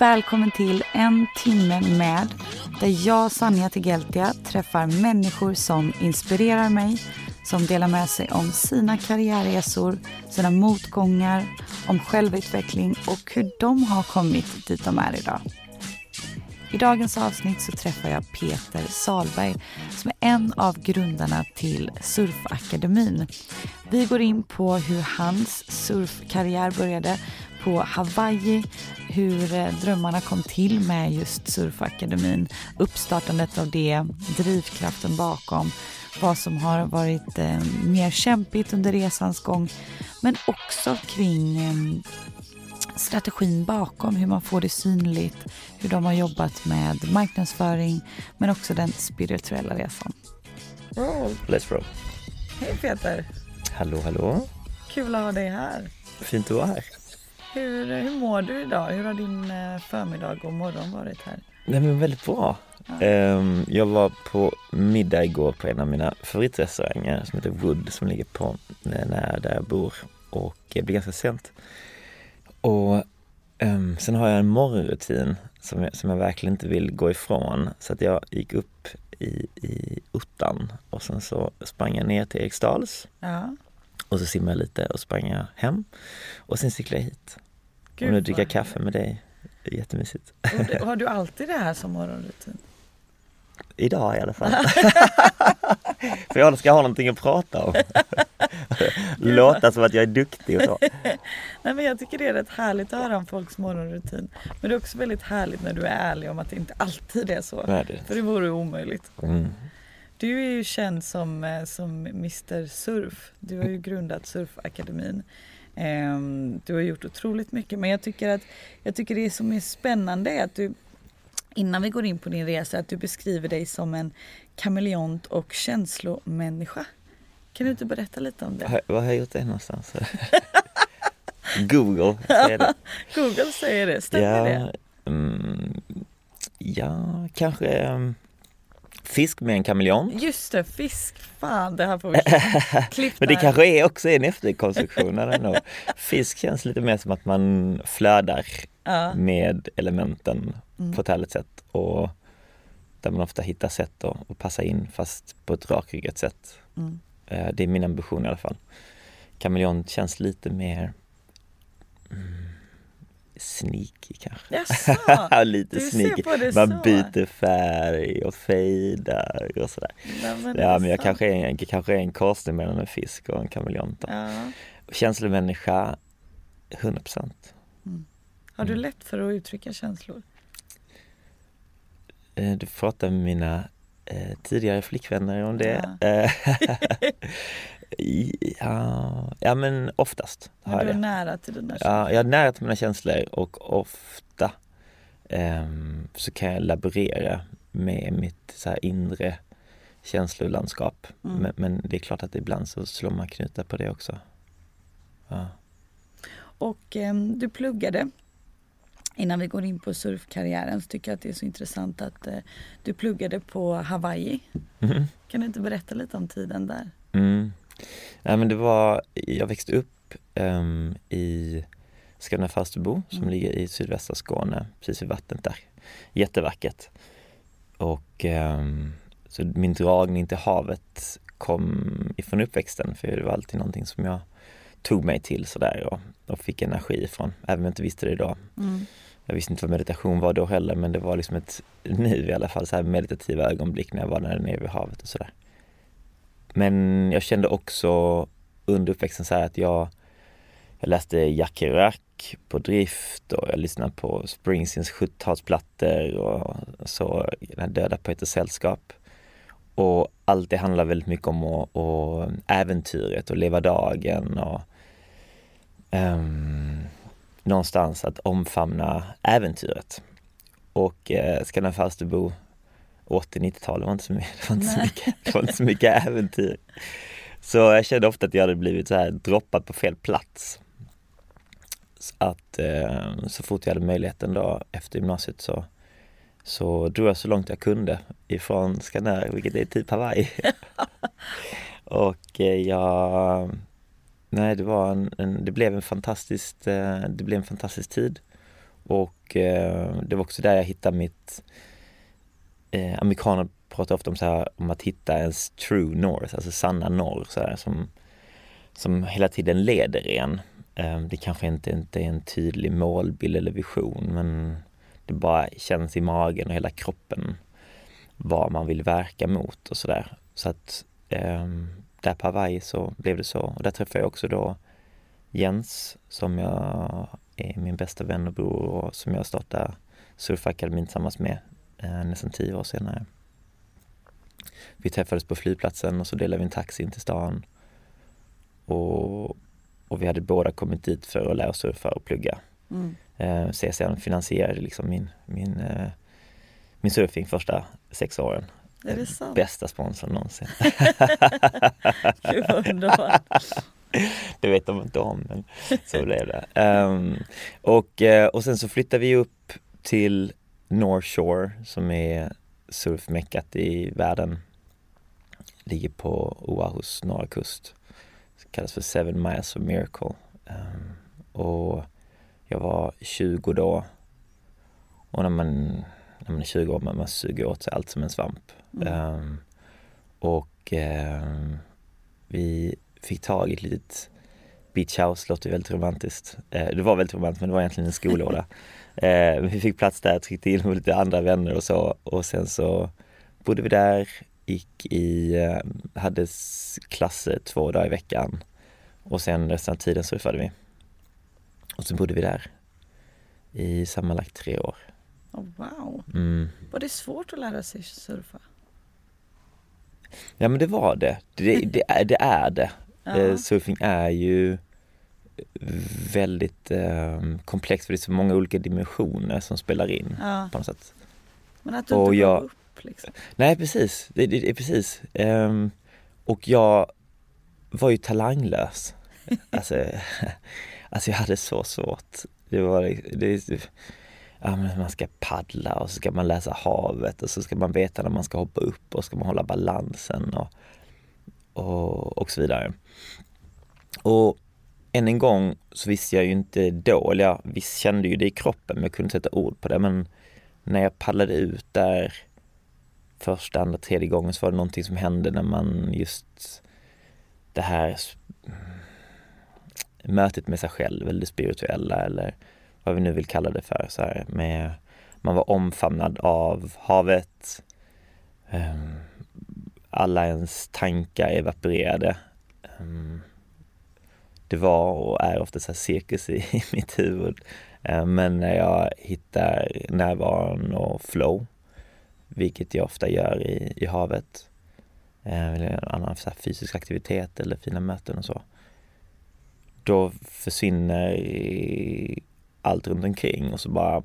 Välkommen till En timme med där jag, Sanja Tegeltia, träffar människor som inspirerar mig, som delar med sig om sina karriärresor, sina motgångar, om självutveckling och hur de har kommit dit de är idag. I dagens avsnitt så träffar jag Peter Salberg som är en av grundarna till Surfakademin. Vi går in på hur hans surfkarriär började på Hawaii, hur eh, drömmarna kom till med just Surfakademin, uppstartandet av det, drivkraften bakom, vad som har varit eh, mer kämpigt under resans gång, men också kring eh, strategin bakom, hur man får det synligt, hur de har jobbat med marknadsföring, men också den spirituella resan. Roll. Let's roll. Hej Peter! Hallå, hallå. Kul att ha dig här. Fint att vara här. Hur, hur mår du idag? Hur har din eh, förmiddag och morgon varit här? Nej men väldigt bra. Ja. Ehm, jag var på middag igår på en av mina favoritrestauranger som heter Wood som ligger på nära där jag bor och det blir ganska sent. Och um, sen har jag en morgonrutin som jag, som jag verkligen inte vill gå ifrån så att jag gick upp i, i Uttan och sen så sprang jag ner till Eriksdals. Ja. Och så simmade jag lite och sprang jag hem. Och sen cyklade jag hit. Gud, och nu dricker jag kaffe med dig. Det är jättemysigt. Och har du alltid det här som morgonrutin? Idag i alla fall. För jag ska ha någonting att prata om. Låta som att jag är duktig och så. Nej men jag tycker det är rätt härligt att höra om folks morgonrutin. Men det är också väldigt härligt när du är ärlig om att det inte alltid är så. Nej, det. För det vore omöjligt. Mm. Du är ju känd som, eh, som Mr Surf. Du har ju grundat Surfakademin. Ehm, du har gjort otroligt mycket men jag tycker att jag tycker det som är spännande är att du innan vi går in på din resa att du beskriver dig som en kameleont och känslomänniska. Kan du inte berätta lite om det? Var har jag gjort det någonstans? Google säger det. Google säger det, stämmer ja, det? Mm, ja, kanske um, Fisk med en kameleont. Just det, fisk. Fan, det här får vi klippa. Men det kanske är också en efterkonstruktion. Ändå. Fisk känns lite mer som att man flödar ja. med elementen mm. på ett härligt sätt. Och där man ofta hittar sätt att, att passa in fast på ett rakryggat sätt. Mm. Eh, det är min ambition i alla fall. Kameleont känns lite mer mm, sneaky kanske. Jaså, Lite du sneaky. Man så. byter färg och fejdar och sådär. Nej, ja men jag kanske är, en, kanske är en korsning mellan en fisk och en kameleont. Ja. Känslomänniska, 100 procent. Mm. Har du mm. lätt för att uttrycka känslor? Eh, du pratar med mina eh, tidigare flickvänner om det. Ja. Eh, Ja, ja men oftast har jag det. Nära till dina känslor? Ja, jag är nära till mina känslor och ofta um, så kan jag laborera med mitt så inre känslolandskap. Mm. Men, men, det är klart att ibland så slår man knutar på det också. Ja. Och um, du pluggade Innan vi går in på surfkarriären så tycker jag att det är så intressant att uh, du pluggade på Hawaii. Mm. Kan du inte berätta lite om tiden där? Mm. Nej men det var, jag växte upp um, i Skåne Falsterbo som mm. ligger i sydvästra Skåne, precis vid vattnet där. Jättevackert. Och um, så min dragning till havet kom ifrån uppväxten för det var alltid någonting som jag tog mig till sådär och, och fick energi ifrån, även om jag inte visste det då. Mm. Jag visste inte vad meditation var då heller men det var liksom ett nu i alla fall så här meditativa ögonblick när jag var där nere vid havet och sådär. Men jag kände också under uppväxten så att jag, jag läste Jack Kerouac på drift och jag lyssnade på Springsteens 70-talsplattor och så Döda poeters sällskap. och allt det handlar väldigt mycket om och, och äventyret och leva dagen och um, någonstans att omfamna äventyret. Och eh, Skandinav Falsterbo 80-90-talet var inte så mycket, det var inte så mycket, det var inte så mycket äventyr. Så jag kände ofta att jag hade blivit så här droppad på fel plats. Så att eh, så fort jag hade möjligheten då efter gymnasiet så, så drog jag så långt jag kunde ifrån Skandinavien, vilket är typ Hawaii. och eh, jag Nej, det var en, en, det blev en fantastisk, eh, det blev en fantastisk tid. Och eh, det var också där jag hittade mitt, eh, amerikaner pratar ofta om, så här, om att hitta ens true north, alltså sanna norr så här, som, som hela tiden leder en. Eh, det kanske inte, inte är en tydlig målbild eller vision men det bara känns i magen och hela kroppen vad man vill verka mot och sådär. Så att eh, där på Hawaii så blev det så. Och där träffade jag också då Jens som jag är min bästa vän och bror och som jag startade Surfakademin tillsammans med eh, nästan tio år senare. Vi träffades på flygplatsen och så delade vi en taxi in till stan. Och, och vi hade båda kommit dit för att lära oss surfa och plugga. Mm. Eh, CSN finansierade liksom min, min, eh, min surfing första sex åren. Är det sant? Bästa sponsorn någonsin. Gud vad underbart. Det vet de inte om, men så blev det. Um, och, eh, och sen så flyttade vi upp till North Shore som är surfmeckat i världen. Ligger på Oahus norra kust. Det kallas för Seven Miles of Miracle. Um, och jag var 20 då. Och när man, när man är 20 år man, man suger åt sig allt som en svamp. Mm. Um, och um, vi fick tag i ett litet beach house, låter väldigt romantiskt. Uh, det var väldigt romantiskt men det var egentligen en skolåda. Uh, vi fick plats där, tryckte in med lite andra vänner och så och sen så bodde vi där, gick i, uh, hade klasser två dagar i veckan och sen resten av tiden surfade vi. Och så bodde vi där i sammanlagt tre år. Oh, wow! Mm. Var det svårt att lära sig surfa? Ja men det var det. Det, det, är, det är det. Uh surfing är ju väldigt eh, komplext för det är så många olika dimensioner som spelar in ja. på något sätt. Men att du och inte jag, upp liksom. Nej precis, det, det, det precis. Um, och jag var ju talanglös. alltså, alltså jag hade så svårt. Det var, det, ja, men man ska paddla och så ska man läsa havet och så ska man veta när man ska hoppa upp och ska man hålla balansen och, och, och så vidare. Och än en gång så visste jag ju inte då, eller jag visst kände ju det i kroppen men jag kunde sätta ord på det men när jag paddlade ut där första, andra, tredje gången så var det någonting som hände när man just det här mötet med sig själv eller det spirituella eller vad vi nu vill kalla det för. Så här, med, man var omfamnad av havet. Ehm, alla ens tankar evaporerade. Ehm, det var och är ofta så cirkus i, i mitt huvud. Um, men när jag hittar närvaron och flow, vilket jag ofta gör i, i havet, eller annan så fysisk aktivitet eller fina möten och så, då försvinner allt runt omkring och så bara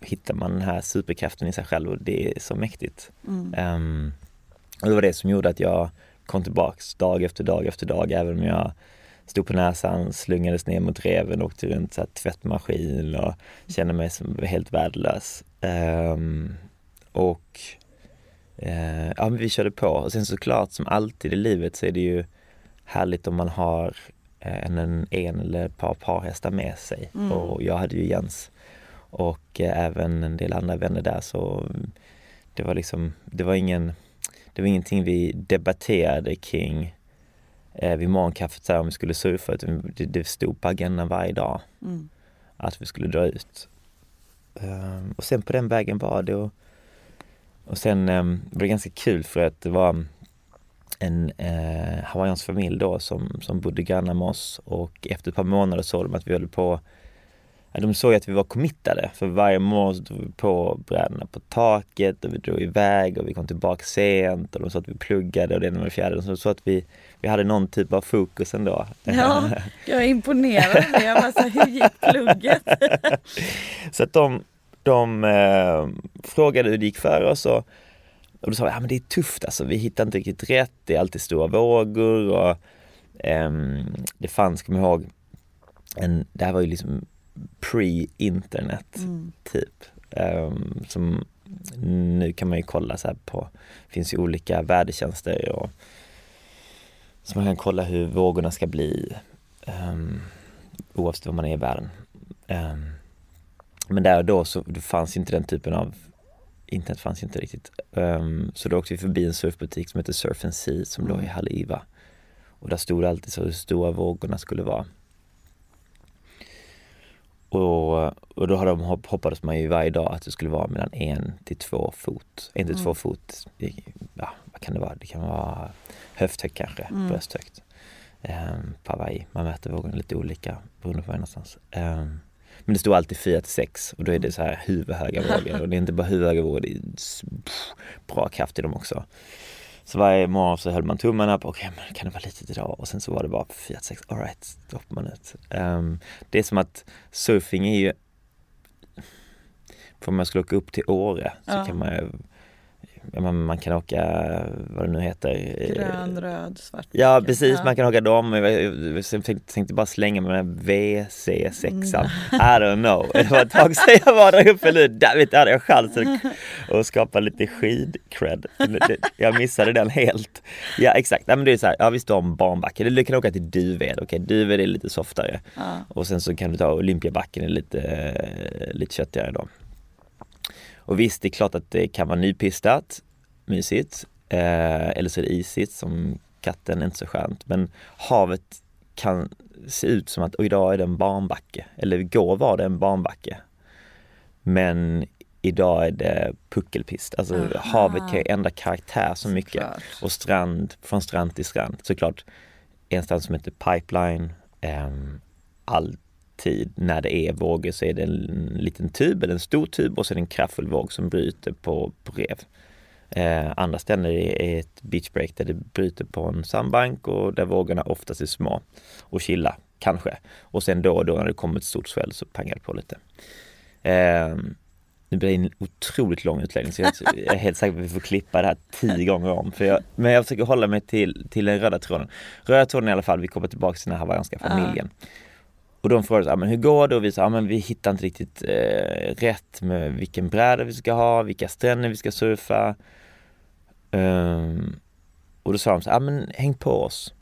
hittar man den här superkraften i sig själv och det är så mäktigt. Mm. Um, och det var det som gjorde att jag kom tillbaks dag efter dag efter dag även om jag stod på näsan, slungades ner mot reven, åkte runt så här, tvättmaskin och kände mig som helt värdelös. Um, och uh, ja, men vi körde på. Och sen såklart som alltid i livet så är det ju härligt om man har Eh, en, en eller ett par parhästar med sig. Mm. Och jag hade ju Jens och eh, även en del andra vänner där så det var liksom, det var ingen, det var ingenting vi debatterade kring eh, vid morgonkaffet så här, om vi skulle surfa utan det, det stod på agendan varje dag mm. att vi skulle dra ut. Um, och sen på den vägen var det och, och sen um, var det ganska kul för att det var en eh, hawaiiansk familj då som, som bodde grannar med oss och efter ett par månader såg de att vi höll på de såg att vi var committade för varje morgon så drog vi på brädorna på taket och vi drog iväg och vi kom tillbaka sent och de sa att vi pluggade och det med det fjärde. Så, så att vi, vi hade någon typ av fokus ändå. Ja, jag är imponerad. Jag bara så hur gick plugget? så att de, de eh, frågade hur det gick för oss och, och då sa vi, ja men det är tufft alltså, vi hittar inte riktigt rätt, det är alltid stora vågor och eh, det fanns, kom jag ihåg, en, det här var ju liksom pre-internet mm. typ. Um, som nu kan man ju kolla så här på, det finns ju olika vädertjänster och så man kan kolla hur vågorna ska bli um, oavsett var man är i världen. Um, men där och då så det fanns inte den typen av internet fanns inte riktigt. Um, så då åkte vi förbi en surfbutik som heter Surf and Sea som mm. låg i Haliva. Och där stod det alltid så hur stora vågorna skulle vara. Och, och då har de hoppades man ju varje dag att det skulle vara mellan en till två fot. En till mm. två fot, ja vad kan det vara? Det kan vara höfthögt kanske, mm. brösthögt. Um, på Hawaii. Man mäter vågorna lite olika beroende på var någonstans. Um, men det stod alltid 4 till 6 och då är det så här huvudhöga vågor och det är inte bara huvudhöga vågor, det är bra kraft i dem också. Så varje morgon så höll man tummarna på, okej okay, kan det vara litet idag? Och sen så var det bara 4 till 6, alright, då hoppar man ut. Um, det är som att surfing är ju, för om man skulle åka upp till Åre så ja. kan man ju man, man kan åka, vad det nu heter Grön, röd, svart Ja precis, ja. man kan åka dem. Jag tänkte, tänkte bara slänga med den VC6 mm. I don't know. Det var ett tag sedan jag var där uppe nu, där vet, hade jag chansen att skapa lite skid-cred. Jag missade den helt. Ja exakt, Nej, men det är så här, ja visst du har en barnbacke, du kan åka till Duved, okej okay, Duved är lite softare. Ja. Och sen så kan du ta Olympiabacken, är lite, lite köttigare då och visst, det är klart att det kan vara nypistat, mysigt. Eh, eller så är det isigt som katten, inte så skönt. Men havet kan se ut som att idag är det en barnbacke. Eller igår var det en barnbacke. Men idag är det puckelpist. Alltså Aha. havet kan ju ändra karaktär så mycket. Såklart. Och strand, från strand till strand. Såklart en strand som heter Pipeline. Eh, all tid när det är vågor så är det en liten tub eller en stor tub och så är det en kraftfull våg som bryter på, på rev. Eh, andra ställen är ett beachbreak där det bryter på en sandbank och där vågorna oftast är små och chilla, kanske. Och sen då och då när det kommer ett stort swell så pangar det på lite. Eh, nu blir det en otroligt lång utläggning så jag är helt säker på att vi får klippa det här tio gånger om. För jag, men jag försöker hålla mig till, till den röda tråden. Röda tråden i alla fall, vi kommer tillbaka till den här hawaiianska familjen. Uh. Och de frågade så här, men hur går det? Och vi sa, ja, men vi hittar inte riktigt eh, rätt med vilken bräda vi ska ha, vilka stränder vi ska surfa. Um, och då sa de så här, ja men häng på oss.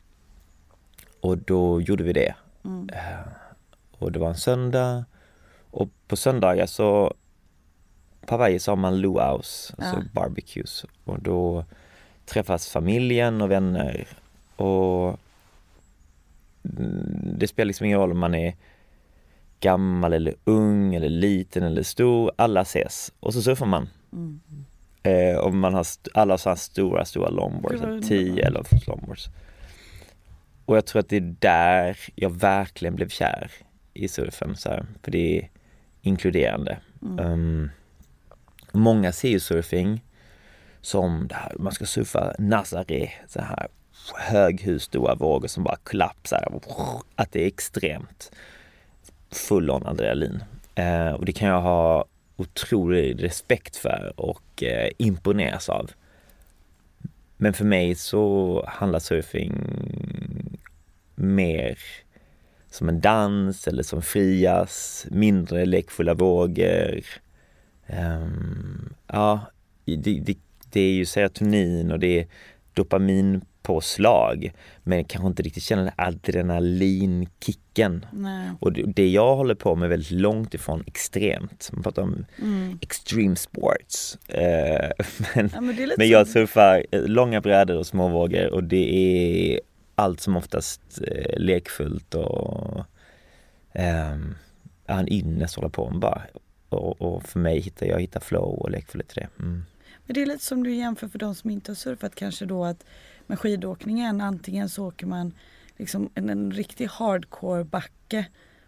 Och då gjorde vi det. Mm. Uh, och det var en söndag. Och på söndagar så på Hawaii så har man luau's, ja. alltså barbecues. Och då träffas familjen och vänner. Och det spelar liksom ingen roll om man är gammal eller ung eller liten eller stor. Alla ses och så surfar man. Mm. Eh, och man har alla har stora, stora longboards, 10 eller longboards. Och jag tror att det är där jag verkligen blev kär i surfen. Så här, för det är inkluderande. Mm. Um, många ser ju surfing som det här, man ska surfa Nazare, så här höghus, vågor som bara kollapsar. Att det är extremt full on adrenalin. Eh, och det kan jag ha otrolig respekt för och eh, imponeras av. Men för mig så handlar surfing mer som en dans eller som frias, mindre lekfulla vågor. Um, ja, det, det, det, är ju serotonin och det är dopamin påslag men kanske inte riktigt känner den adrenalinkicken. Nej. Och det jag håller på med är väldigt långt ifrån extremt. Man pratar om mm. extreme sports. Eh, men, ja, men, men, jag surfar eh, långa brädor och småvågor och det är allt som oftast eh, lekfullt och eh, en ynnest hålla på med bara. Och, och, för mig hittar jag hittar flow och lekfullhet i det. Mm. Men det är lite som du jämför för de som inte har surfat kanske då att med skidåkningen antingen så åker man liksom en, en riktig hardcore backe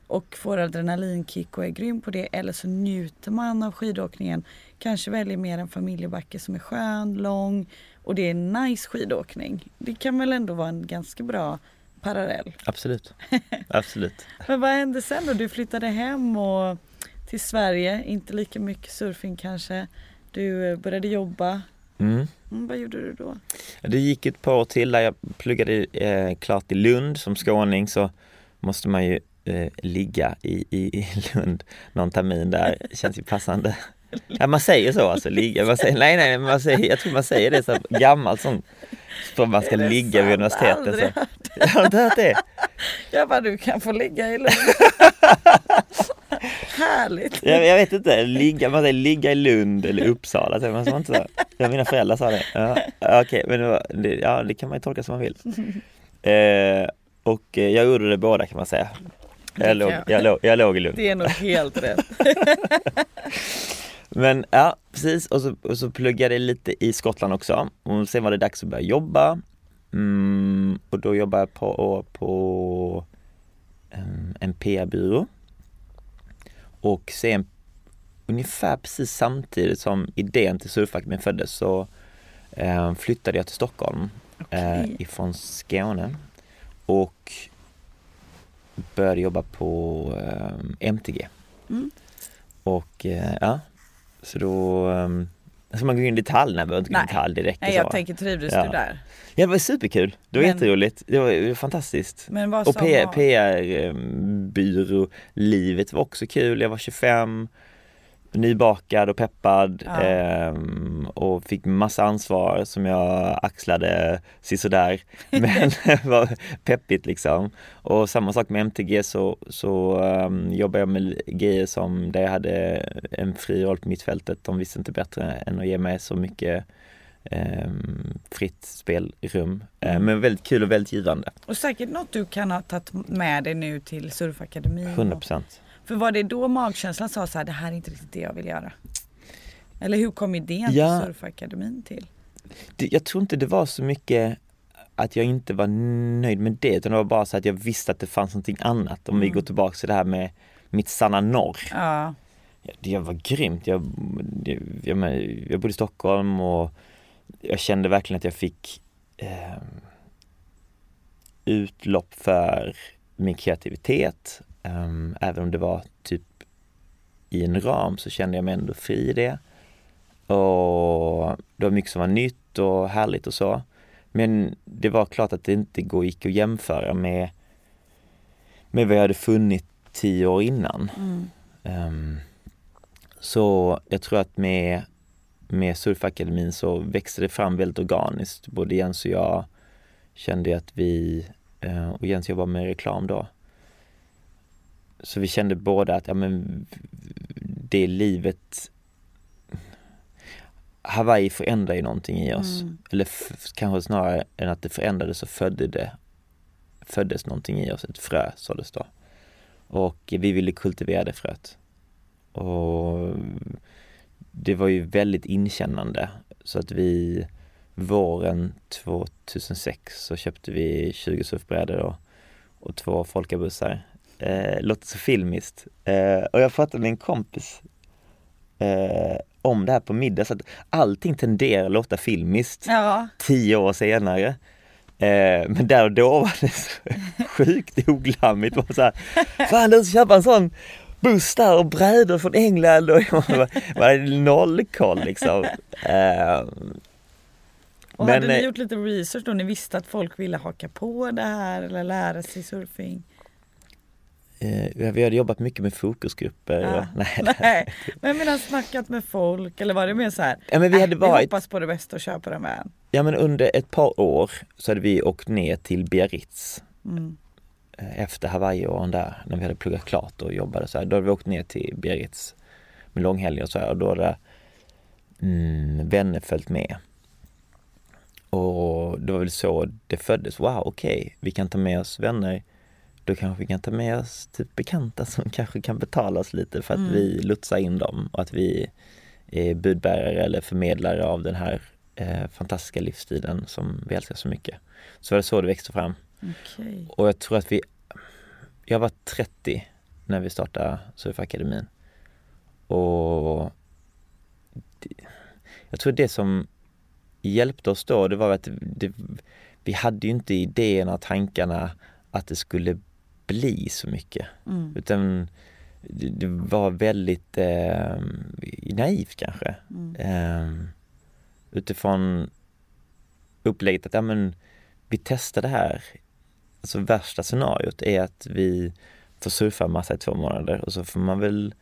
och får adrenalinkick och är grym på det eller så njuter man av skidåkningen. Kanske väljer mer en familjebacke som är skön, lång och det är nice skidåkning. Det kan väl ändå vara en ganska bra parallell. Absolut. Absolut. Men vad hände sen då? Du flyttade hem och till Sverige, inte lika mycket surfing kanske. Du började jobba. Mm. Mm, vad gjorde du då? Det gick ett par år till där jag pluggade eh, klart i Lund som skåning så måste man ju eh, ligga i, i, i Lund någon termin där, känns ju passande. Ja, man säger så alltså, ligga. Man säger, nej, nej, man säger, jag tror man säger det så gammalt som för man ska ligga vid universitetet. Så. Har du inte hört det? Jag bara, du kan få ligga i Lund. Härligt! Jag, jag, vet inte, ligga, man säger ligga i Lund eller Uppsala, säger man så inte så? Ja, mina föräldrar sa det. Ja, Okej, okay, men det, ja, det kan man ju tolka som man vill. Eh, och eh, jag gjorde det båda kan man säga. Jag låg, jag, låg, jag låg i Lund. Det är nog helt rätt. Men ja, precis. Och så, och så pluggade jag lite i Skottland också. Och sen var det dags att börja jobba. Mm, och då jobbade jag på, på um, en PR-byrå. Och sen ungefär precis samtidigt som idén till Surfakademin föddes så um, flyttade jag till Stockholm okay. uh, ifrån Skåne. Och började jobba på um, MTG. Mm. Och ja, så då Ska man gå in i detalj? Nej, behöver inte gå in i detalj direkt. Nej, jag så. tänker trivdes ja. du där? Ja, det var superkul. Det var men, jätteroligt. Det var, det var fantastiskt. Men vad och PR-byrålivet var också kul. Jag var 25 nybakad och peppad ja. eh, och fick massa ansvar som jag axlade sisådär. Men det var peppigt liksom. Och samma sak med MTG så, så um, jobbade jag med grejer som där jag hade en fri roll på mittfältet. De visste inte bättre än att ge mig så mycket um, fritt spelrum. Mm. Men väldigt kul och väldigt givande. Och säkert något du kan ha tagit med dig nu till Surfakademin. 100 procent. För var det då magkänslan sa så här, det här är inte riktigt det jag vill göra? Eller hur kom idén ja, till Surfakademin till? Det, jag tror inte det var så mycket att jag inte var nöjd med det utan det var bara så att jag visste att det fanns någonting annat. Om mm. vi går tillbaka till det här med mitt sanna norr. Ja. Det var grymt. Jag, jag, jag, jag bodde i Stockholm och jag kände verkligen att jag fick eh, utlopp för min kreativitet Um, även om det var typ i en ram så kände jag mig ändå fri i det. Och det var mycket som var nytt och härligt och så. Men det var klart att det inte gick att jämföra med, med vad jag hade funnit tio år innan. Mm. Um, så jag tror att med, med Surfakademin så växte det fram väldigt organiskt. Både Jens och jag kände att vi, uh, och Jens jobbar med reklam då, så vi kände båda att ja, men det livet Hawaii förändrar ju någonting i oss. Mm. Eller kanske snarare än att det förändrades så födde det, föddes någonting i oss, ett frö såddes då. Och vi ville kultivera det fröet. Och det var ju väldigt inkännande så att vi våren 2006 så köpte vi 20 surfbrädor och, och två folkabussar eh, låter så filmiskt. Eh, och jag pratade med en kompis eh, om det här på middag så att allting tenderar att låta filmiskt ja. tio år senare. Eh, men där och då var det så sjukt oglammigt. Var så här, Fan du ska köpa en sån buss där och brädor från England och var, var noll koll liksom. Eh, och men, hade ni eh, gjort lite research då? Ni visste att folk ville haka på det här eller lära sig surfing? Eh, vi hade jobbat mycket med fokusgrupper. Ja. Och, nej, nej. Men jag snackat med folk eller var det mer så här? Ja, men vi, hade äh, varit... vi hoppas på det bästa och kör på den med. Ja men under ett par år så hade vi åkt ner till Biarritz. Mm. Eh, efter Hawaii-åren där, när vi hade pluggat klart och jobbade så här. Då hade vi åkt ner till Biarritz med långhelger och så här och då hade mm, vänner följt med. Och det var väl så det föddes. Wow, okej, okay. vi kan ta med oss vänner då kanske vi kan ta med oss typ bekanta som kanske kan betala oss lite för att mm. vi lotsar in dem och att vi är budbärare eller förmedlare av den här eh, fantastiska livsstilen som vi älskar så mycket. Så var det så det växte fram. Okay. Och jag tror att vi, jag var 30 när vi startade Surfakademin. Och det, jag tror det som hjälpte oss då, det var att det, vi hade ju inte idéerna tankarna att det skulle bli så mycket. Mm. Utan det, det var väldigt eh, naivt kanske. Mm. Eh, utifrån upplägget att ja, men, vi testar det här. Alltså värsta scenariot är att vi får surfa massa i två månader och så får man väl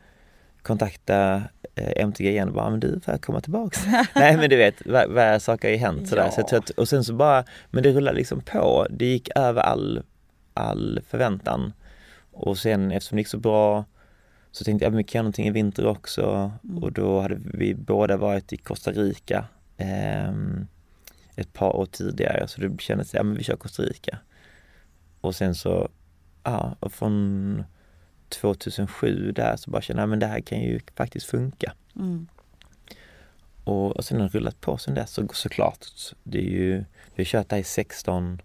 kontakta eh, MTG igen och bara, men du får jag komma tillbaks? Nej men du vet, vad, vad saker har ju hänt sådär. Ja. Så att, och sen så bara, men det rullade liksom på. Det gick över all, all förväntan. Och sen eftersom det gick så bra så tänkte jag, men vi kan göra någonting i vinter också. Mm. Och då hade vi båda varit i Costa Rica ehm, ett par år tidigare. Så det kändes, ja men vi kör Costa Rica. Och sen så, ja, och från 2007 där så bara kände jag, men det här kan ju faktiskt funka. Mm. Och, och sen har det rullat på sen dess så, såklart. Det är ju, vi har kört det här i 16,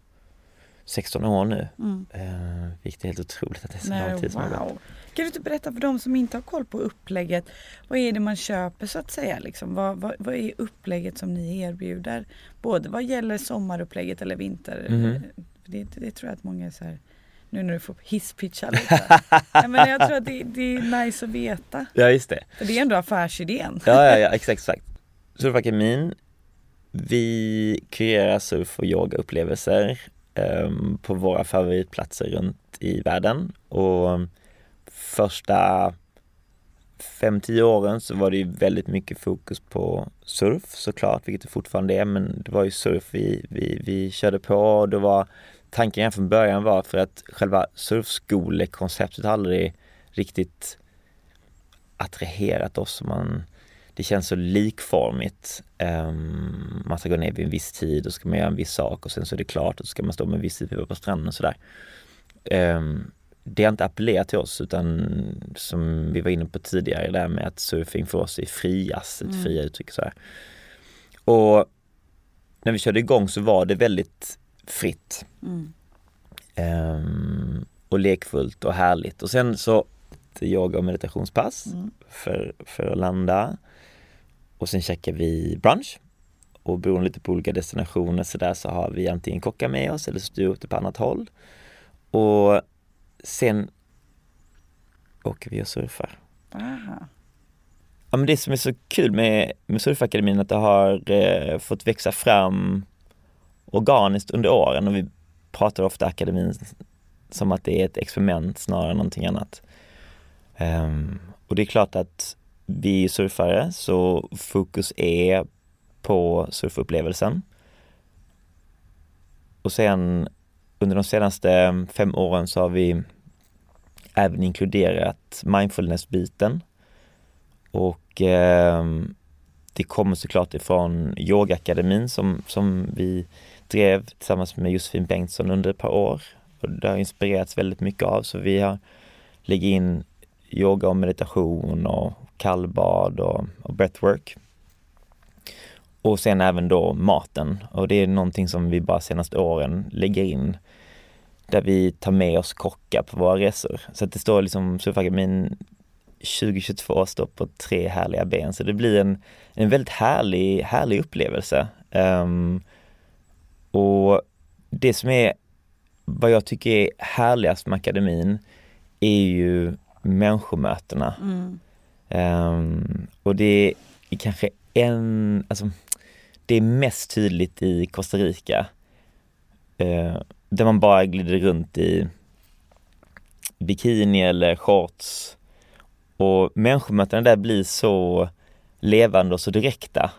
16 år nu. Mm. Eh, vilket är helt otroligt att det är så Nej, lång tid som har gått. wow. Kan du inte berätta för de som inte har koll på upplägget, vad är det man köper så att säga? Liksom? Vad, vad, vad är upplägget som ni erbjuder? Både vad gäller sommarupplägget eller vinter. Mhm. Det, det tror jag att många är så här, nu när du får hisspitcha lite. Nej, men jag tror att det, det är nice att veta. Ja just det. För det är ändå affärsidén. Ja, ja, ja exakt, exakt. Surfakademin, vi kreerar surf och yogaupplevelser Ehm, på våra favoritplatser runt i världen. Och första 5-10 åren så var det ju väldigt mycket fokus på surf såklart, vilket det fortfarande är, men det var ju surf vi, vi, vi körde på och det var tanken redan från början var för att själva surfskolekonceptet aldrig riktigt attraherat oss. Man, det känns så likformigt. Um, man ska gå ner vid en viss tid och ska man göra en viss sak och sen så är det klart och så ska man stå med en viss tid på stranden och sådär. Um, det har inte appellerat till oss utan som vi var inne på tidigare där med att surfing för oss är friast, ett Mm. fria uttryck så här. Och när vi körde igång så var det väldigt fritt Mm. ehm, och lekfullt och härligt. Och sen så ett yoga och meditationspass Mm. för, för att landa. Och sen checkar vi brunch. Och beroende lite på olika destinationer så där så har vi antingen kockar med oss eller styr upp det på annat håll. Och sen åker vi och surfar. Aha. Ja, men det som är så kul med, med Surfakademin är att det har eh, fått växa fram organiskt under åren och vi pratar ofta akademin som att det är ett experiment snarare än någonting annat. Ehm, och det är klart att vi är surfare så fokus är på surfupplevelsen. Och sen under de senaste fem åren så har vi även inkluderat mindfulness-biten och eh, det kommer såklart ifrån Yogaakademin som, som vi drev tillsammans med Josefin Bengtsson under ett par år. Och det har inspirerats väldigt mycket av så vi har lägger in yoga och meditation och kallbad och, och breathwork. Och sen även då maten och det är någonting som vi bara senaste åren lägger in där vi tar med oss kockar på våra resor. Så att det står liksom Surfakademin 2022 står på tre härliga ben så det blir en, en väldigt härlig, härlig upplevelse. Um, och det som är vad jag tycker är härligast med akademin är ju människomötena. Mm. Ehm, och det är kanske en, alltså det är mest tydligt i Costa Rica. eh, där man bara glider runt i bikini eller shorts. Och människomötena där blir så levande och så direkta.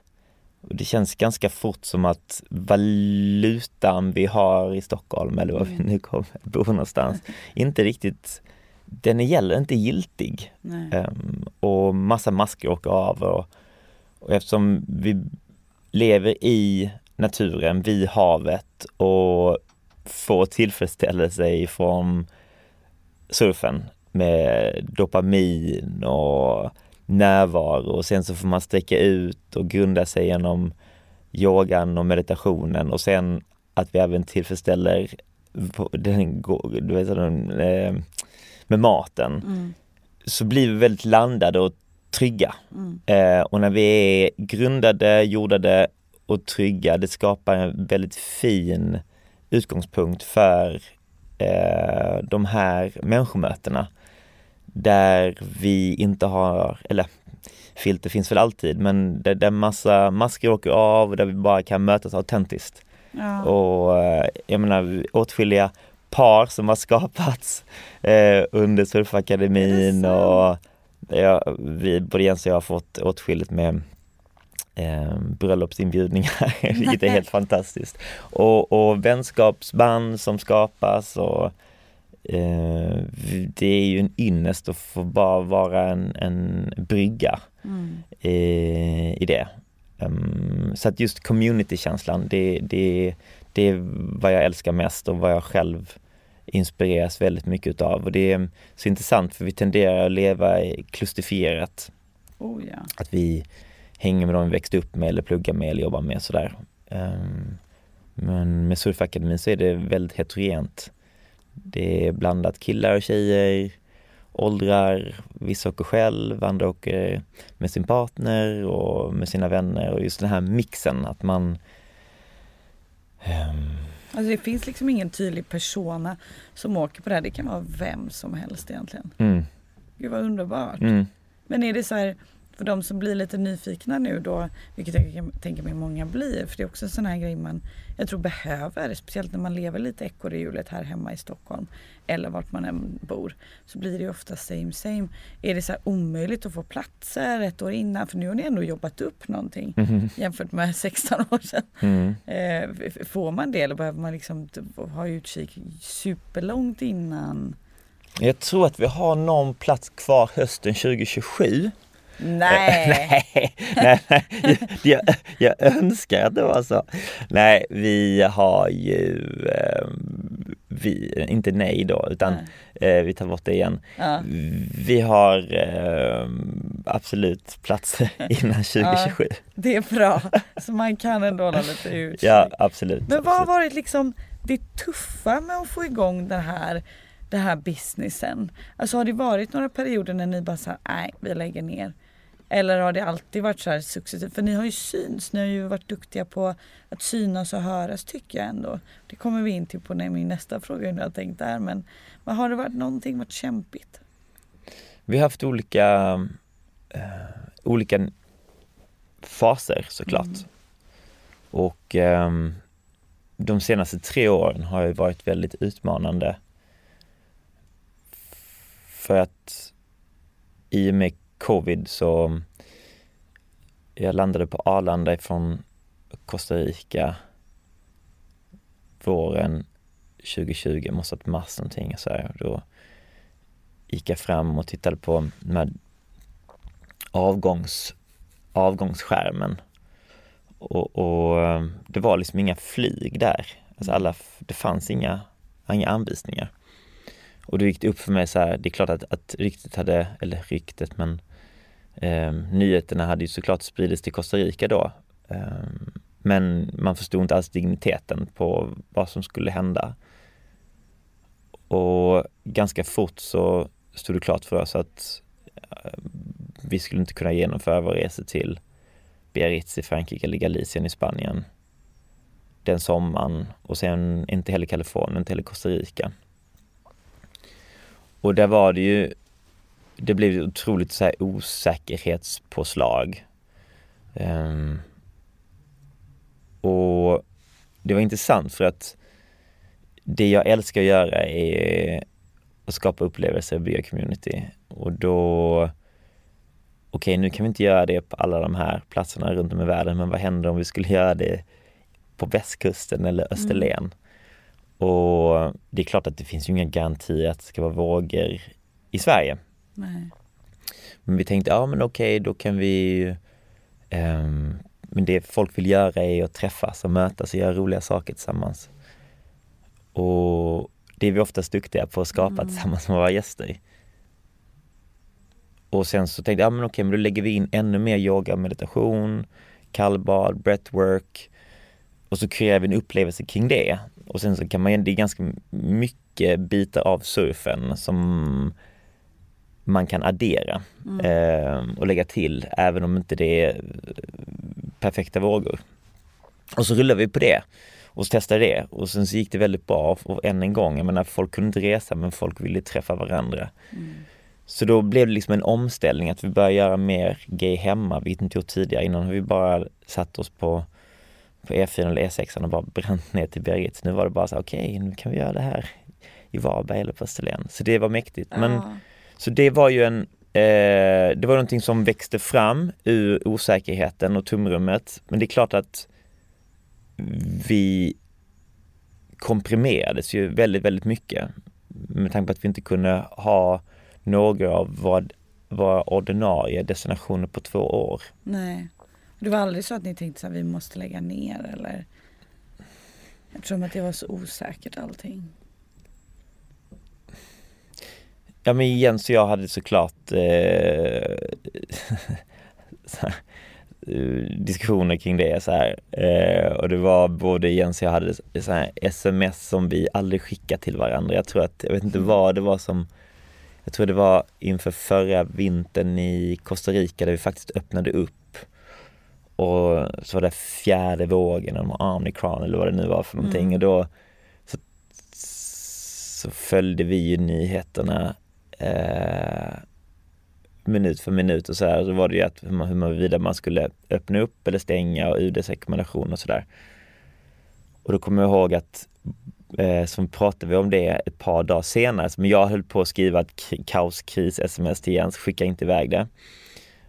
Och det känns ganska fort som att valutan vi har i Stockholm eller var vi nu kommer bo någonstans, inte riktigt, den är gäller inte giltig. Ehm, och massa masker åker av och, och eftersom vi lever i naturen, vid havet och får tillfredsställelse ifrån surfen med dopamin och närvaro och sen så får man sträcka ut och grunda sig genom yogan och meditationen och sen att vi även tillfredsställer den, vet, den, eh, med maten Mm. så blir vi väldigt landade och trygga. Mm. Eh, och när vi är grundade, jordade och trygga, det skapar en väldigt fin utgångspunkt för eh, de här människomötena. Där vi inte har, eller filter finns väl alltid, men där, där massa masker åker av och där vi bara kan mötas autentiskt. Ja. Och eh, jag menar åtskilliga par som har skapats eh, under Surfakademin och ja, vi, både Jens och jag har fått åtskilligt med eh, bröllopsinbjudningar, vilket är helt fantastiskt. Och, och vänskapsband som skapas och eh, det är ju en ynnest att få bara vara en, en brygga Mm. i, i det. Ehm, så att just communitykänslan, det, det, det är vad jag älskar mest och vad jag själv inspireras väldigt mycket utav. Och det är så intressant för vi tenderar att leva klusterfierat. Oh, ja. Att vi hänger med dem vi växte upp med eller pluggar med eller jobbar med sådär. Ehm, men med Surfakademin så är det väldigt heterogent. Det är blandat killar och tjejer, åldrar, vissa åker själv, andra åker med sin partner och med sina vänner och just den här mixen att man ehm, Alltså det finns liksom ingen tydlig persona som åker på det här. Det kan vara vem som helst egentligen. mm, Gud vad underbart. mm, Men är det så här för de som blir lite nyfikna nu då, vilket jag kan tänka mig många blir, för det är också en sån här grej man, jag tror behöver, speciellt när man lever lite ekorrhjulet här hemma i Stockholm eller vart man än bor, så blir det ju ofta same same. Är det så omöjligt att få platser ett år innan, för nu har ni ändå jobbat upp någonting mhm, jämfört med 16 år sedan. mm. Eh, får man det eller behöver man liksom ha utkik superlångt innan? Jag tror att vi har någon plats kvar hösten 2027. Nej! nej, nej, nej. Jag, jag önskar att det var så. Nej, vi har ju, eh, vi, inte nej då, utan eh, vi tar bort det igen. Ja. Vi har eh, absolut platser innan 2027. Det är bra, så man kan ändå hålla lite utkik. Ja, absolut. Men vad har varit liksom det tuffa med att få igång den här, den här businessen? Alltså har det varit några perioder när ni bara sa nej vi lägger ner? Eller har det alltid varit så här successivt? För ni har ju syns, ni har ju varit duktiga på att synas och höras tycker jag ändå. Det kommer vi in till på när min nästa fråga hur jag tänkt där. Men, men har det varit någonting varit kämpigt? Vi har haft olika, eh, olika faser såklart. Mm. Och ehm, de senaste tre åren har ju varit väldigt utmanande. För att i och med covid så jag landade på Arlanda ifrån Costa Rica våren 2020, måste ha varit mars någonting så här. Då gick jag fram och tittade på den här avgångs, avgångsskärmen och, och eh, det var liksom inga flyg där. Alltså alla, det fanns inga, inga anvisningar. Och då gick det upp för mig så här, det är klart att, att riktigt hade, eller riktigt men eh, nyheterna hade ju såklart spridits till Costa Rica då. Eh, men man förstod inte alls digniteten på vad som skulle hända. Och ganska fort så stod det klart för oss att eh, vi skulle inte kunna genomföra vår resa till Biarritz i Frankrike eller Galicien i Spanien den sommaren och sen inte heller Kalifornien, inte heller Costa Rica. Och där var det ju, det blev otroligt så här osäkerhetspåslag. Ehm, och det var intressant för att det jag älskar att göra är att skapa upplevelser och bygga community. Och då okej, nu kan vi inte göra det på alla de här platserna runt om i världen, men vad händer om vi skulle göra det på västkusten eller Österlen? Och det är klart att det finns ju inga garantier att det ska vara vågor i Sverige. Nej. Men vi tänkte, ja men okej, då kan vi ehm, Men det folk vill göra är att träffas och mötas och göra roliga saker tillsammans. Och det är vi oftast duktiga på att skapa Mm. tillsammans med våra gäster. Och sen så tänkte jag, ja men okej, men då lägger vi in ännu mer yoga, meditation, kallbad, breathwork och så kreerar vi en upplevelse kring det Och sen så kan man, det är ganska mycket bitar av surfen som man kan addera Mm. eh, och lägga till även om inte det är perfekta vågor. Och så rullade vi på det och så testade det och sen så gick det väldigt bra och än en gång, jag menar folk kunde inte resa men folk ville träffa varandra. Mm. Så då blev det liksom en omställning att vi började göra mer gay hemma, vilket inte gjort tidigare. Innan har vi bara satt oss på, på E4 eller E6 och bara bränt ner till berget. Nu var det bara så okej, okay, nu kan vi göra det här i Varberg eller på Österlen. Så det var mäktigt. Men, Ja. Så det var ju en, eh, det var någonting som växte fram ur osäkerheten och tomrummet. Men det är klart att vi komprimerades ju väldigt, väldigt mycket. Med tanke på att vi inte kunde ha några av våra, våra ordinarie destinationer på två år. Nej. Det var aldrig så att ni tänkte att vi måste lägga ner eller? Eftersom att det var så osäkert allting. Ja men Jens och jag hade såklart eh, eh, diskussioner kring det så här. Eh, och det var både Jens och jag hade så här sms som vi aldrig skickade till varandra. Jag tror att, jag vet inte vad det var som Jag tror det var inför förra vintern i Costa Rica där vi faktiskt öppnade upp och så var det fjärde vågen, eller Omicron eller vad det nu var för någonting Mm. och då så, så följde vi ju nyheterna eh, minut för minut och så här. Så var det ju att hur man, hur man vidare man skulle öppna upp eller stänga och UDs rekommendation och sådär. Och då kommer jag ihåg att eh, så pratade vi om det ett par dagar senare. Men jag höll på att skriva ett kaoskris-sms till Jens, skicka inte iväg det.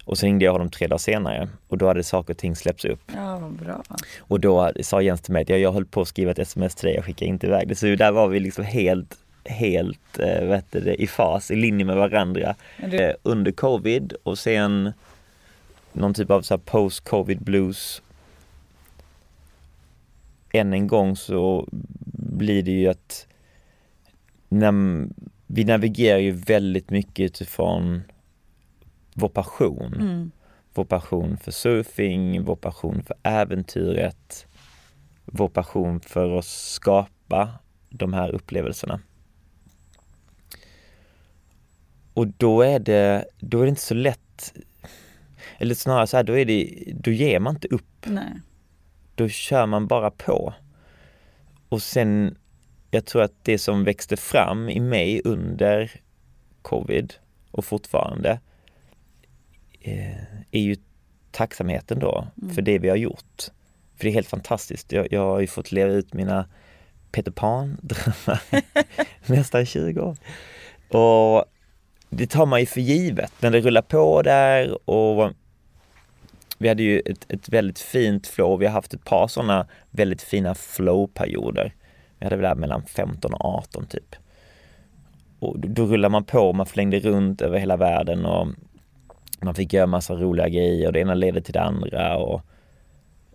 Och så ringde jag honom tre dagar senare och då hade saker och ting släppts upp. Ja, vad bra. Och då sa Jens till mig att jag, jag höll på att skriva ett sms till dig, jag skickade inte iväg det. Så där var vi liksom helt, helt eh, heter det, i fas, i linje med varandra du, eh, under covid och sen någon typ av så post-covid blues. Än en gång så blir det ju att när, vi navigerar ju väldigt mycket utifrån vår passion. mm, Vår passion för surfing, vår passion för äventyret, vår passion för att skapa de här upplevelserna. Och då är det, då är det inte så lätt, eller snarare så här, då är det, då ger man inte upp. nej. Då kör man bara på. Och sen, jag tror att det som växte fram i mig under covid och fortfarande är ju tacksamheten då Mm. för det vi har gjort. För det är helt fantastiskt. Jag, jag har ju fått leva ut mina Peter Pan-drömmar nästan 20 år. Och det tar man ju för givet när det rullar på där och vi hade ju ett, ett väldigt fint flow. Vi har haft ett par sådana väldigt fina flow-perioder. Vi hade väl där mellan 15 och 18 typ. Och då, då rullar man på, man flängde runt över hela världen och man fick göra massa roliga grejer och det ena ledde till det andra och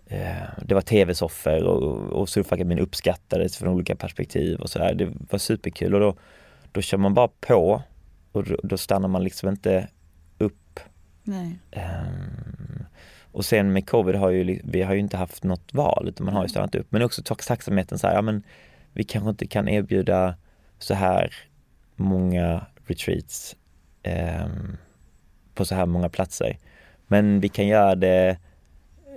eh, det var tv-soffor och, och surfakademin uppskattades från olika perspektiv och så här. Det var superkul och då, då kör man bara på och då, då stannar man liksom inte upp. Ehm, och sen med covid har ju, vi har ju inte haft något val utan man har ju stannat upp. Men också tack- tacksamheten så här, ja men vi kanske inte kan erbjuda så här många retreats ehm, på så här många platser. Men vi kan göra det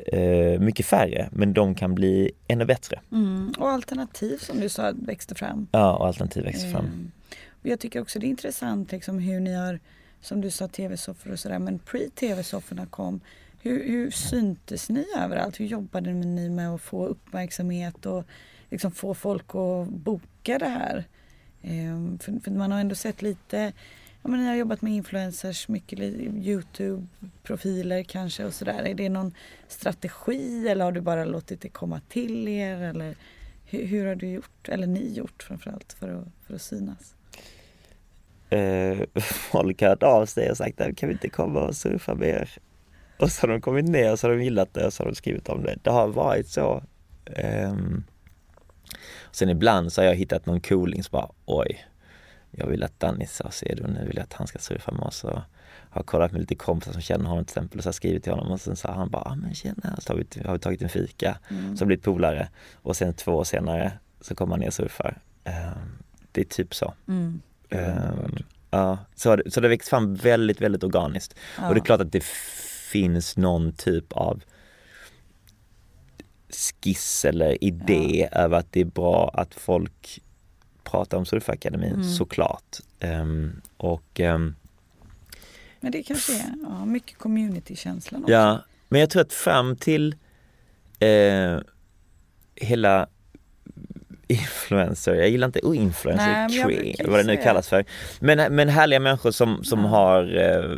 eh, mycket färre, men de kan bli ännu bättre. Mm. Och alternativ som du sa växte fram. Ja, och alternativ växer fram. Ehm, och jag tycker också det är intressant liksom hur ni har, som du sa, tv-soffor och sådär, men pre-tv-sofforna kom, hur, hur syntes ni överallt? Hur jobbade ni med att få uppmärksamhet och liksom få folk att boka det här? Ehm, för, för man har ändå sett lite, ja men ni har jobbat med influencers, mycket Youtube-profiler kanske och sådär. Är det någon strategi eller har du bara låtit det komma till er? Eller hur, hur har du gjort, eller ni gjort framförallt för att, för att synas? eh, folk har hört av sig och sagt att kan vi inte komma och surfa med er? Och så har de kommit ner och så har de gillat det och så har de skrivit om det. Det har varit så. Ehm, sen ibland så har jag hittat någon cooling som bara oj, jag vill att Danny och nu vill jag att han ska surfa med oss. Och har kollat med lite kompisar som känner honom till exempel och så har jag skrivit till honom och sen sa han bara, ah, men tjena, så har vi, har vi tagit en fika. Mm. Så har vi blivit polare och sen två år senare så kommer man ner och surfar. Eh, det är typ så. Mm. Eh, ja, så, har det- så det växt fram väldigt, väldigt organiskt. Ja. Och det är klart att det finns någon typ av skiss eller idé över att det är bra att folk pratar om Surfakademin, Mm. såklart. Ehm, och ehm, Men det kanske är ja, mycket communitykänslan också. ja, men jag tror att fram till eh, hela influencer, jag gillar inte influencer, Nej, ju vad det nu kallas för. Men, men härliga människor som, som Ja. har eh,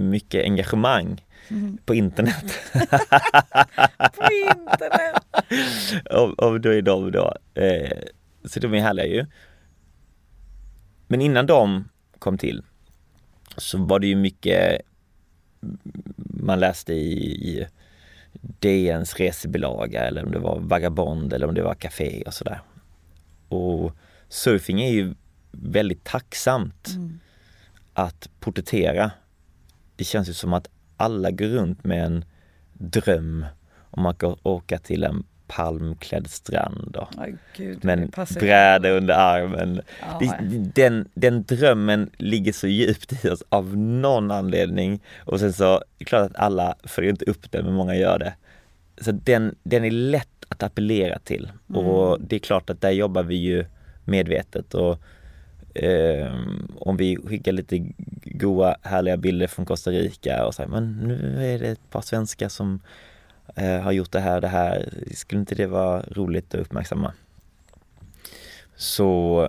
mycket engagemang Mm. på internet. På internet! och, och då är de då, eh, så de är härliga ju. Men innan de kom till så var det ju mycket man läste i, i DNs resebilaga eller om det var Vagabond eller om det var Café och sådär. Och surfing är ju väldigt tacksamt Mm. att porträttera. Det känns ju som att alla går runt med en dröm om att åka till en palmklädd strand och Aj, gud, med det en passar ju. bräda under armen. Ja, Det, den, den drömmen ligger så djupt i oss av någon anledning och sen så är det klart att alla följer inte upp den men många gör det. Så den, den är lätt att appellera till och det är klart att där jobbar vi ju medvetet och ehm, om vi skickar lite goa härliga bilder från Costa Rica och säger men nu är det ett par svenskar som eh, har gjort det här det här, skulle inte det vara roligt att uppmärksamma? Så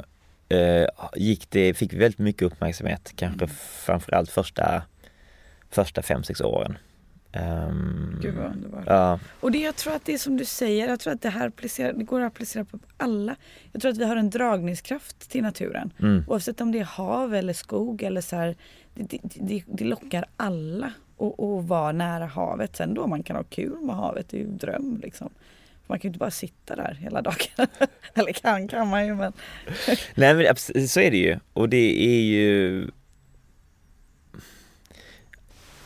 eh, gick det, fick vi väldigt mycket uppmärksamhet, kanske framförallt första, första fem, sex åren. Ehm, Gud vad underbart. ja, Och det, jag tror att det är som du säger, jag tror att det här applicerar, det går att applicera på alla. Jag tror att vi har en dragningskraft till naturen. mm, Oavsett om det är hav eller skog eller så här, det, det, det lockar alla att att vara nära havet. Sen då man kan ha kul med havet, det är ju en dröm liksom. Man kan ju inte bara sitta där hela dagen. eller kan kan man ju men. Nej men så är det ju och det är ju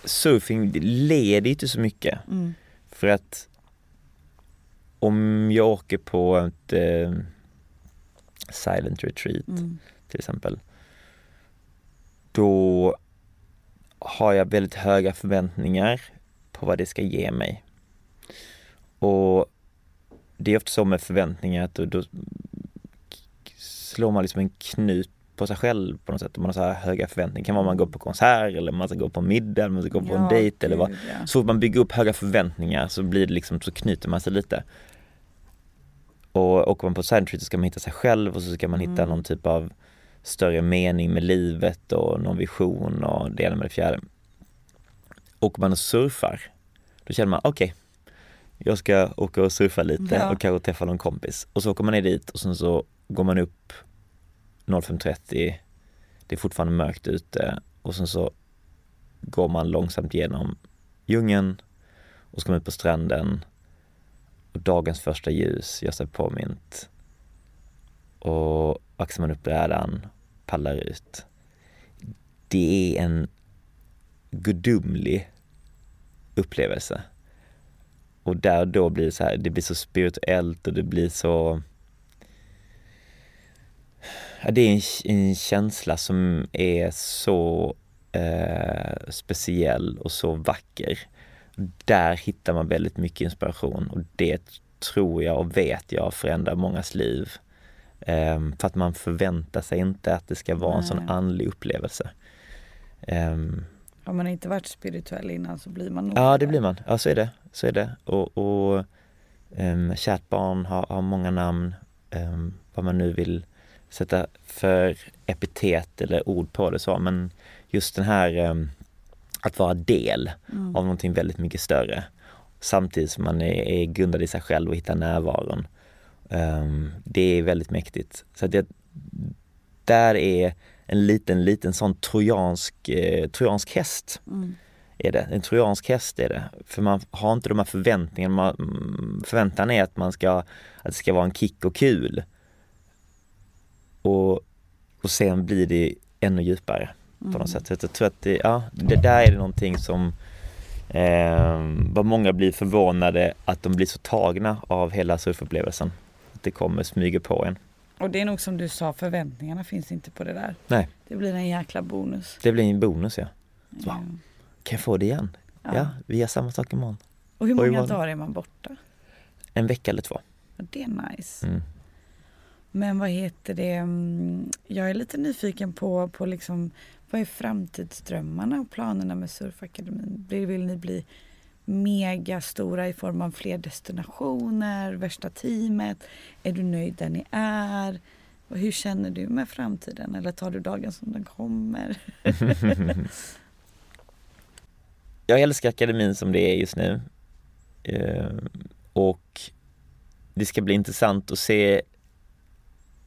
Surfing leder ju inte så mycket Mm. för att om jag åker på ett eh, silent retreat Mm. till exempel då har jag väldigt höga förväntningar på vad det ska ge mig. Och det är ofta så med förväntningar att då, då slår man liksom en knut på sig själv på något sätt. Man har så här höga förväntningar. Det kan vara man går på konsert eller man ska gå på middag, eller man ska gå på en Ja, dejt eller vad. ja. Så fort man bygger upp höga förväntningar så blir det liksom, så knyter man sig lite. Och åker man på side så ska man hitta sig själv och så ska man hitta Mm. någon typ av större mening med livet och någon vision och det ena med det fjärde. Åker man och surfar, då känner man okej, jag ska åka och surfa lite Ja. och kanske träffa någon kompis. Och så åker man ner dit och sen så går man upp 05.30, det är fortfarande mörkt ute och sen så går man långsamt genom djungeln och så kommer ut på stranden och dagens första ljus gör sig påmint. Och vaxar man upp brädan, pallar ut. Det är en gudomlig upplevelse. Och där och då blir det så här, det blir så spirituellt och det blir så Ja, det är en, en känsla som är så eh, speciell och så vacker. Där hittar man väldigt mycket inspiration och det tror jag och vet jag förändrar mångas liv. Ehm, för att man förväntar sig inte att det ska vara en sån Nej. andlig upplevelse. Ehm, Har man inte varit spirituell innan så blir man nog Ja, det blir man. Ja, så är det. Så är det. Och, och um, kärt barn har, har många namn. Um, vad man nu vill sätta för epitet eller ord på det så. Men just den här ehm, att vara del Mm. av någonting väldigt mycket större. Samtidigt som man är, är grundad i sig själv och hittar närvaron. Ehm, det är väldigt mäktigt. Så att det, där är en liten, liten sån trojansk, eh, trojansk häst Mm. är det. En trojansk häst är det. För man har inte de här förväntningarna. Man, mm, förväntan är att man ska, att det ska vara en kick och kul. Och, och sen blir det ännu djupare på Mm. något sätt. Så jag tror att det, ja, det där är det någonting som eh, vad många blir förvånade att de blir så tagna av hela surfupplevelsen. Att det kommer smyga på en. Och det är nog som du sa, förväntningarna finns inte på det där. Nej. Det blir en jäkla bonus. Det blir en bonus ja. Ja. Kan jag få det igen? Ja, Ja. vi gör samma sak imorgon. Och hur Och många imorgon- dagar är man borta? En vecka eller två. Ja, Det är nice. Mm. Men vad heter det? mm, Jag är lite nyfiken på, på liksom, vad är framtidsdrömmarna och planerna med Surfakademin? Vill ni bli megastora i form av fler destinationer, värsta teamet? Är du nöjd där ni är? Och hur känner du med framtiden? Eller tar du dagen som den kommer? Jag älskar akademin som det är just nu. Eh, och det ska bli intressant att se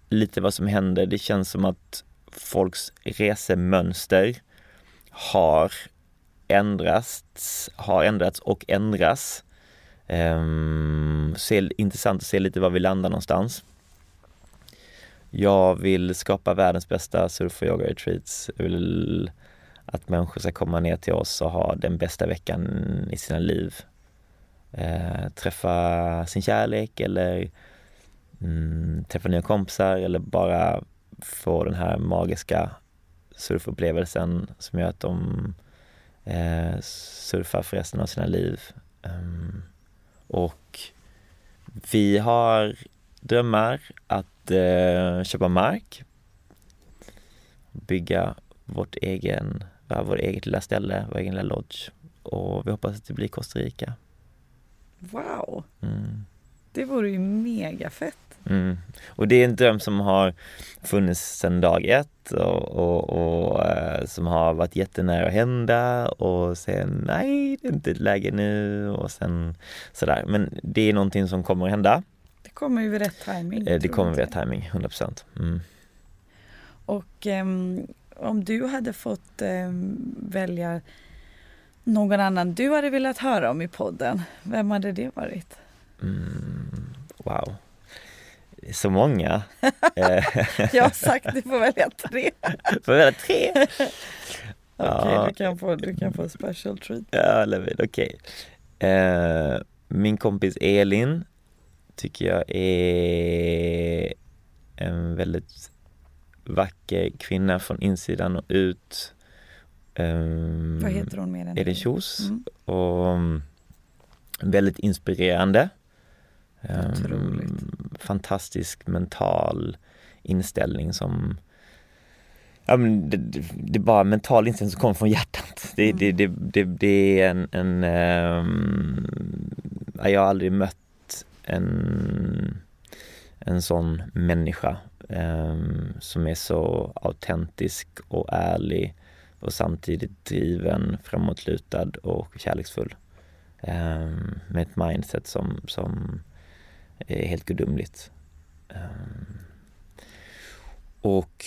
lite vad som händer. Det känns som att folks resemönster har ändrats, har ändrats och ändras. Um, se, intressant att se lite var vi landar någonstans. Jag vill skapa världens bästa surf och yoga retreats. Jag vill att människor ska komma ner till oss och ha den bästa veckan i sina liv. Eh, träffa sin kärlek eller mm, träffa nya kompisar eller bara få den här magiska surfupplevelsen som gör att de eh, surfar för resten av sina liv. Ehm, och vi har drömmar att eh, köpa mark, bygga vårt egen, vårt eget lilla ställe, vår egen lilla lodge. Och vi hoppas att det blir Costa Rica. Wow, Mm. det vore ju mega fett. Mm. Och det är en dröm som har funnits sedan dag ett och, och, och eh, som har varit jättenära att hända och sen nej, det är inte ett läge nu och sen sådär. Men det är någonting som kommer att hända. Det kommer ju vid rätt timing. Eh, Det kommer vid rätt timing, 100%. Mm. Och ehm, om du hade fått ehm, välja någon annan du hade velat höra om i podden, vem hade det varit? Mm. Wow. Så många. Eh, Jag har sagt du får välja tre. Får välja tre? Okej, Ja. du, kan få, du kan få special treat. Ja, Levin, okej. Eh, min kompis Elin tycker jag är en väldigt vacker kvinna från insidan och ut. Um, Vad heter hon mer än Elin Kjos. Mm. Och um, väldigt inspirerande. Um, Otroligt. fantastisk mental inställning som Ja, men det, det, är bara mental inställning som kommer från hjärtat. Det, det, det, det, det är en, en ehm, ja, jag har aldrig mött en, en sån människa ehm, som är så autentisk och ärlig och samtidigt driven, framåtlutad och kärleksfull. Ehm, med ett mindset som, som är helt gudomligt. Ehm, och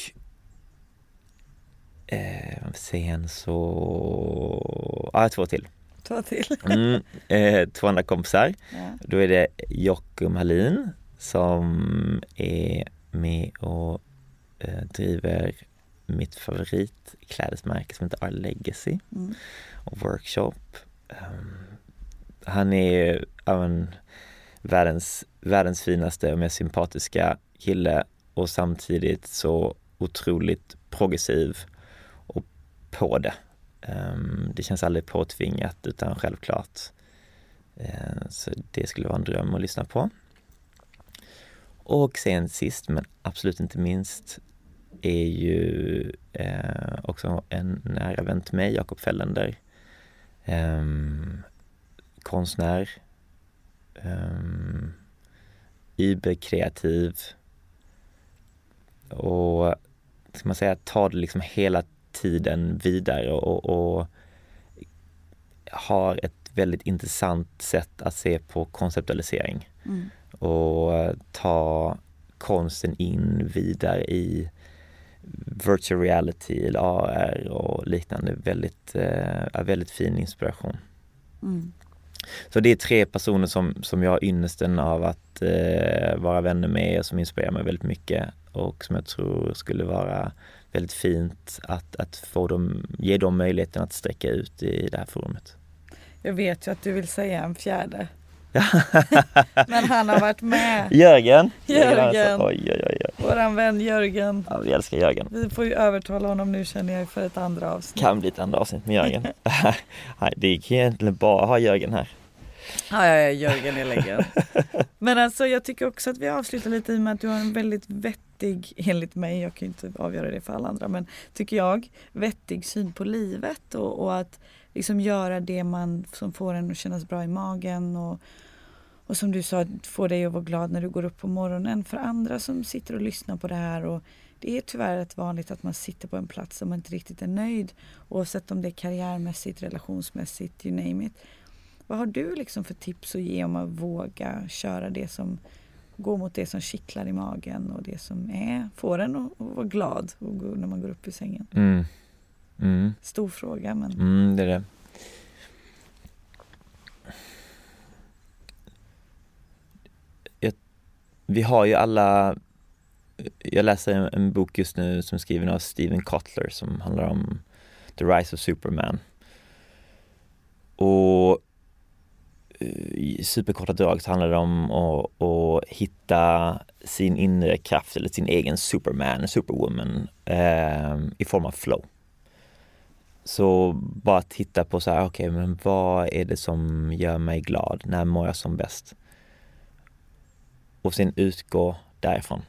eh, sen så, ja två till. Ta till. Mm, eh, två andra kompisar. Ja. Då är det Jockum Hallin som är med och eh, driver mitt favoritklädesmärke som heter Our Legacy Mm. och workshop. Ehm, han är men, världens, världens finaste och mest sympatiska kille och samtidigt så otroligt progressiv och på det. Ehm, det känns aldrig påtvingat utan självklart. Eh, så det skulle vara en dröm att lyssna på. Och sen sist men absolut inte minst är ju eh, också en nära vän till mig, Jakob Fällender. Ehm, konstnär. Ehm, überkreativ. Och ska man säga, tar det liksom hela tiden vidare och, och har ett väldigt intressant sätt att se på konceptualisering Mm. och ta konsten in vidare i virtual reality eller AR och liknande. Väldigt, eh, väldigt fin inspiration. Mm. Så det är tre personer som, som jag har ynnesten av att eh, vara vänner med och som inspirerar mig väldigt mycket och som jag tror skulle vara väldigt fint att, att få dem, ge dem möjligheten att sträcka ut i det här forumet. Jag vet ju att du vill säga en fjärde. Men han har varit med. Jörgen! Jörgen. Oj, oj, oj. oj. Våran vän Jörgen. Ja, vi älskar Jörgen. Vi får ju övertala honom nu känner jag för ett andra avsnitt. Kan bli ett andra avsnitt med Jörgen. Nej, det kan egentligen bara ha Jörgen här. Ja, ja, ja Jörgen är legend. Men alltså jag tycker också att vi avslutar lite i och med att du har en väldigt vettig, enligt mig, jag kan ju inte avgöra det för alla andra, men tycker jag, vettig syn på livet och, och att liksom göra det man som får en att kännas bra i magen och, och som du sa, få dig att vara glad när du går upp på morgonen. För andra som sitter och lyssnar på det här och det är tyvärr rätt vanligt att man sitter på en plats som man inte riktigt är nöjd oavsett om det är karriärmässigt, relationsmässigt, you name it. Vad har du liksom för tips att ge om att våga köra det som går mot det som kittlar i magen och det som är, får en att, att vara glad och gå, när man går upp ur sängen? Mm. Mm. Stor fråga men Mm, det är det. Vi har ju alla Jag läser en, en bok just nu som är skriven av Steven Kotler som handlar om The Rise of Superman. Och eh, i superkorta drag så handlar det om att, att hitta sin inre kraft eller sin egen Superman, Superwoman eh, i form av flow. Så bara titta på så här, okej okay, men vad är det som gör mig glad? När mår jag som bäst? Och sen utgå därifrån.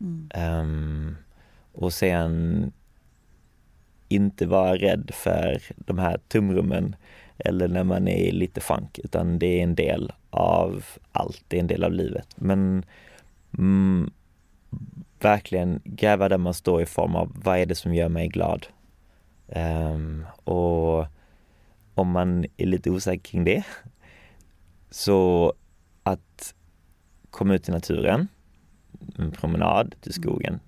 mm. Um, och sen inte vara rädd för de här tumrummen eller när man är lite funk utan det är en del av allt, det är en del av livet. Men mm, verkligen gräva där man står i form av vad är det som gör mig glad? Um, och om man är lite osäker kring det så att komma ut i naturen, en promenad till skogen,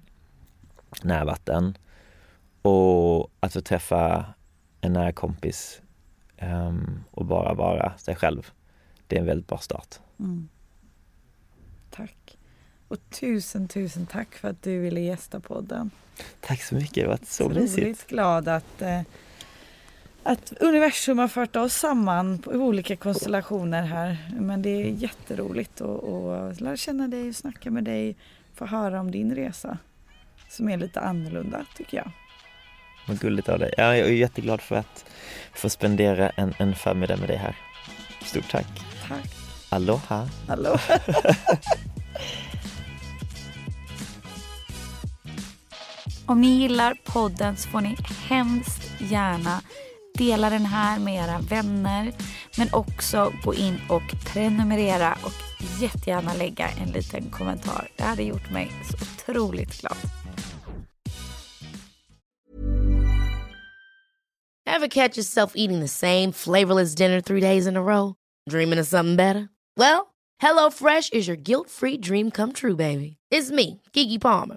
nära vatten och att få träffa en nära kompis um, och bara vara sig själv. Det är en väldigt bra start. Mm. Tack. Och tusen, tusen tack för att du ville gästa podden. Tack så mycket, det varit så mysigt. glad att, eh, att universum har fört oss samman på olika konstellationer här. Men det är jätteroligt att, att lära känna dig och snacka med dig, få höra om din resa som är lite annorlunda tycker jag. Vad gulligt av dig. Ja, jag är jätteglad för att få spendera en, en förmiddag med dig här. Stort tack. Tack. Aloha. Hallå. Om ni gillar podden så får ni hemskt gärna dela den här med era vänner men också gå in och prenumerera och jättegärna lägga en liten kommentar. Det hade gjort mig så otroligt glad. Ever catch yourself eating the same flavorless dinner three days in a row? Dreaming of something better? Well, hello fresh is your guilt-free dream come true, baby. It's me, Gigi Palmer.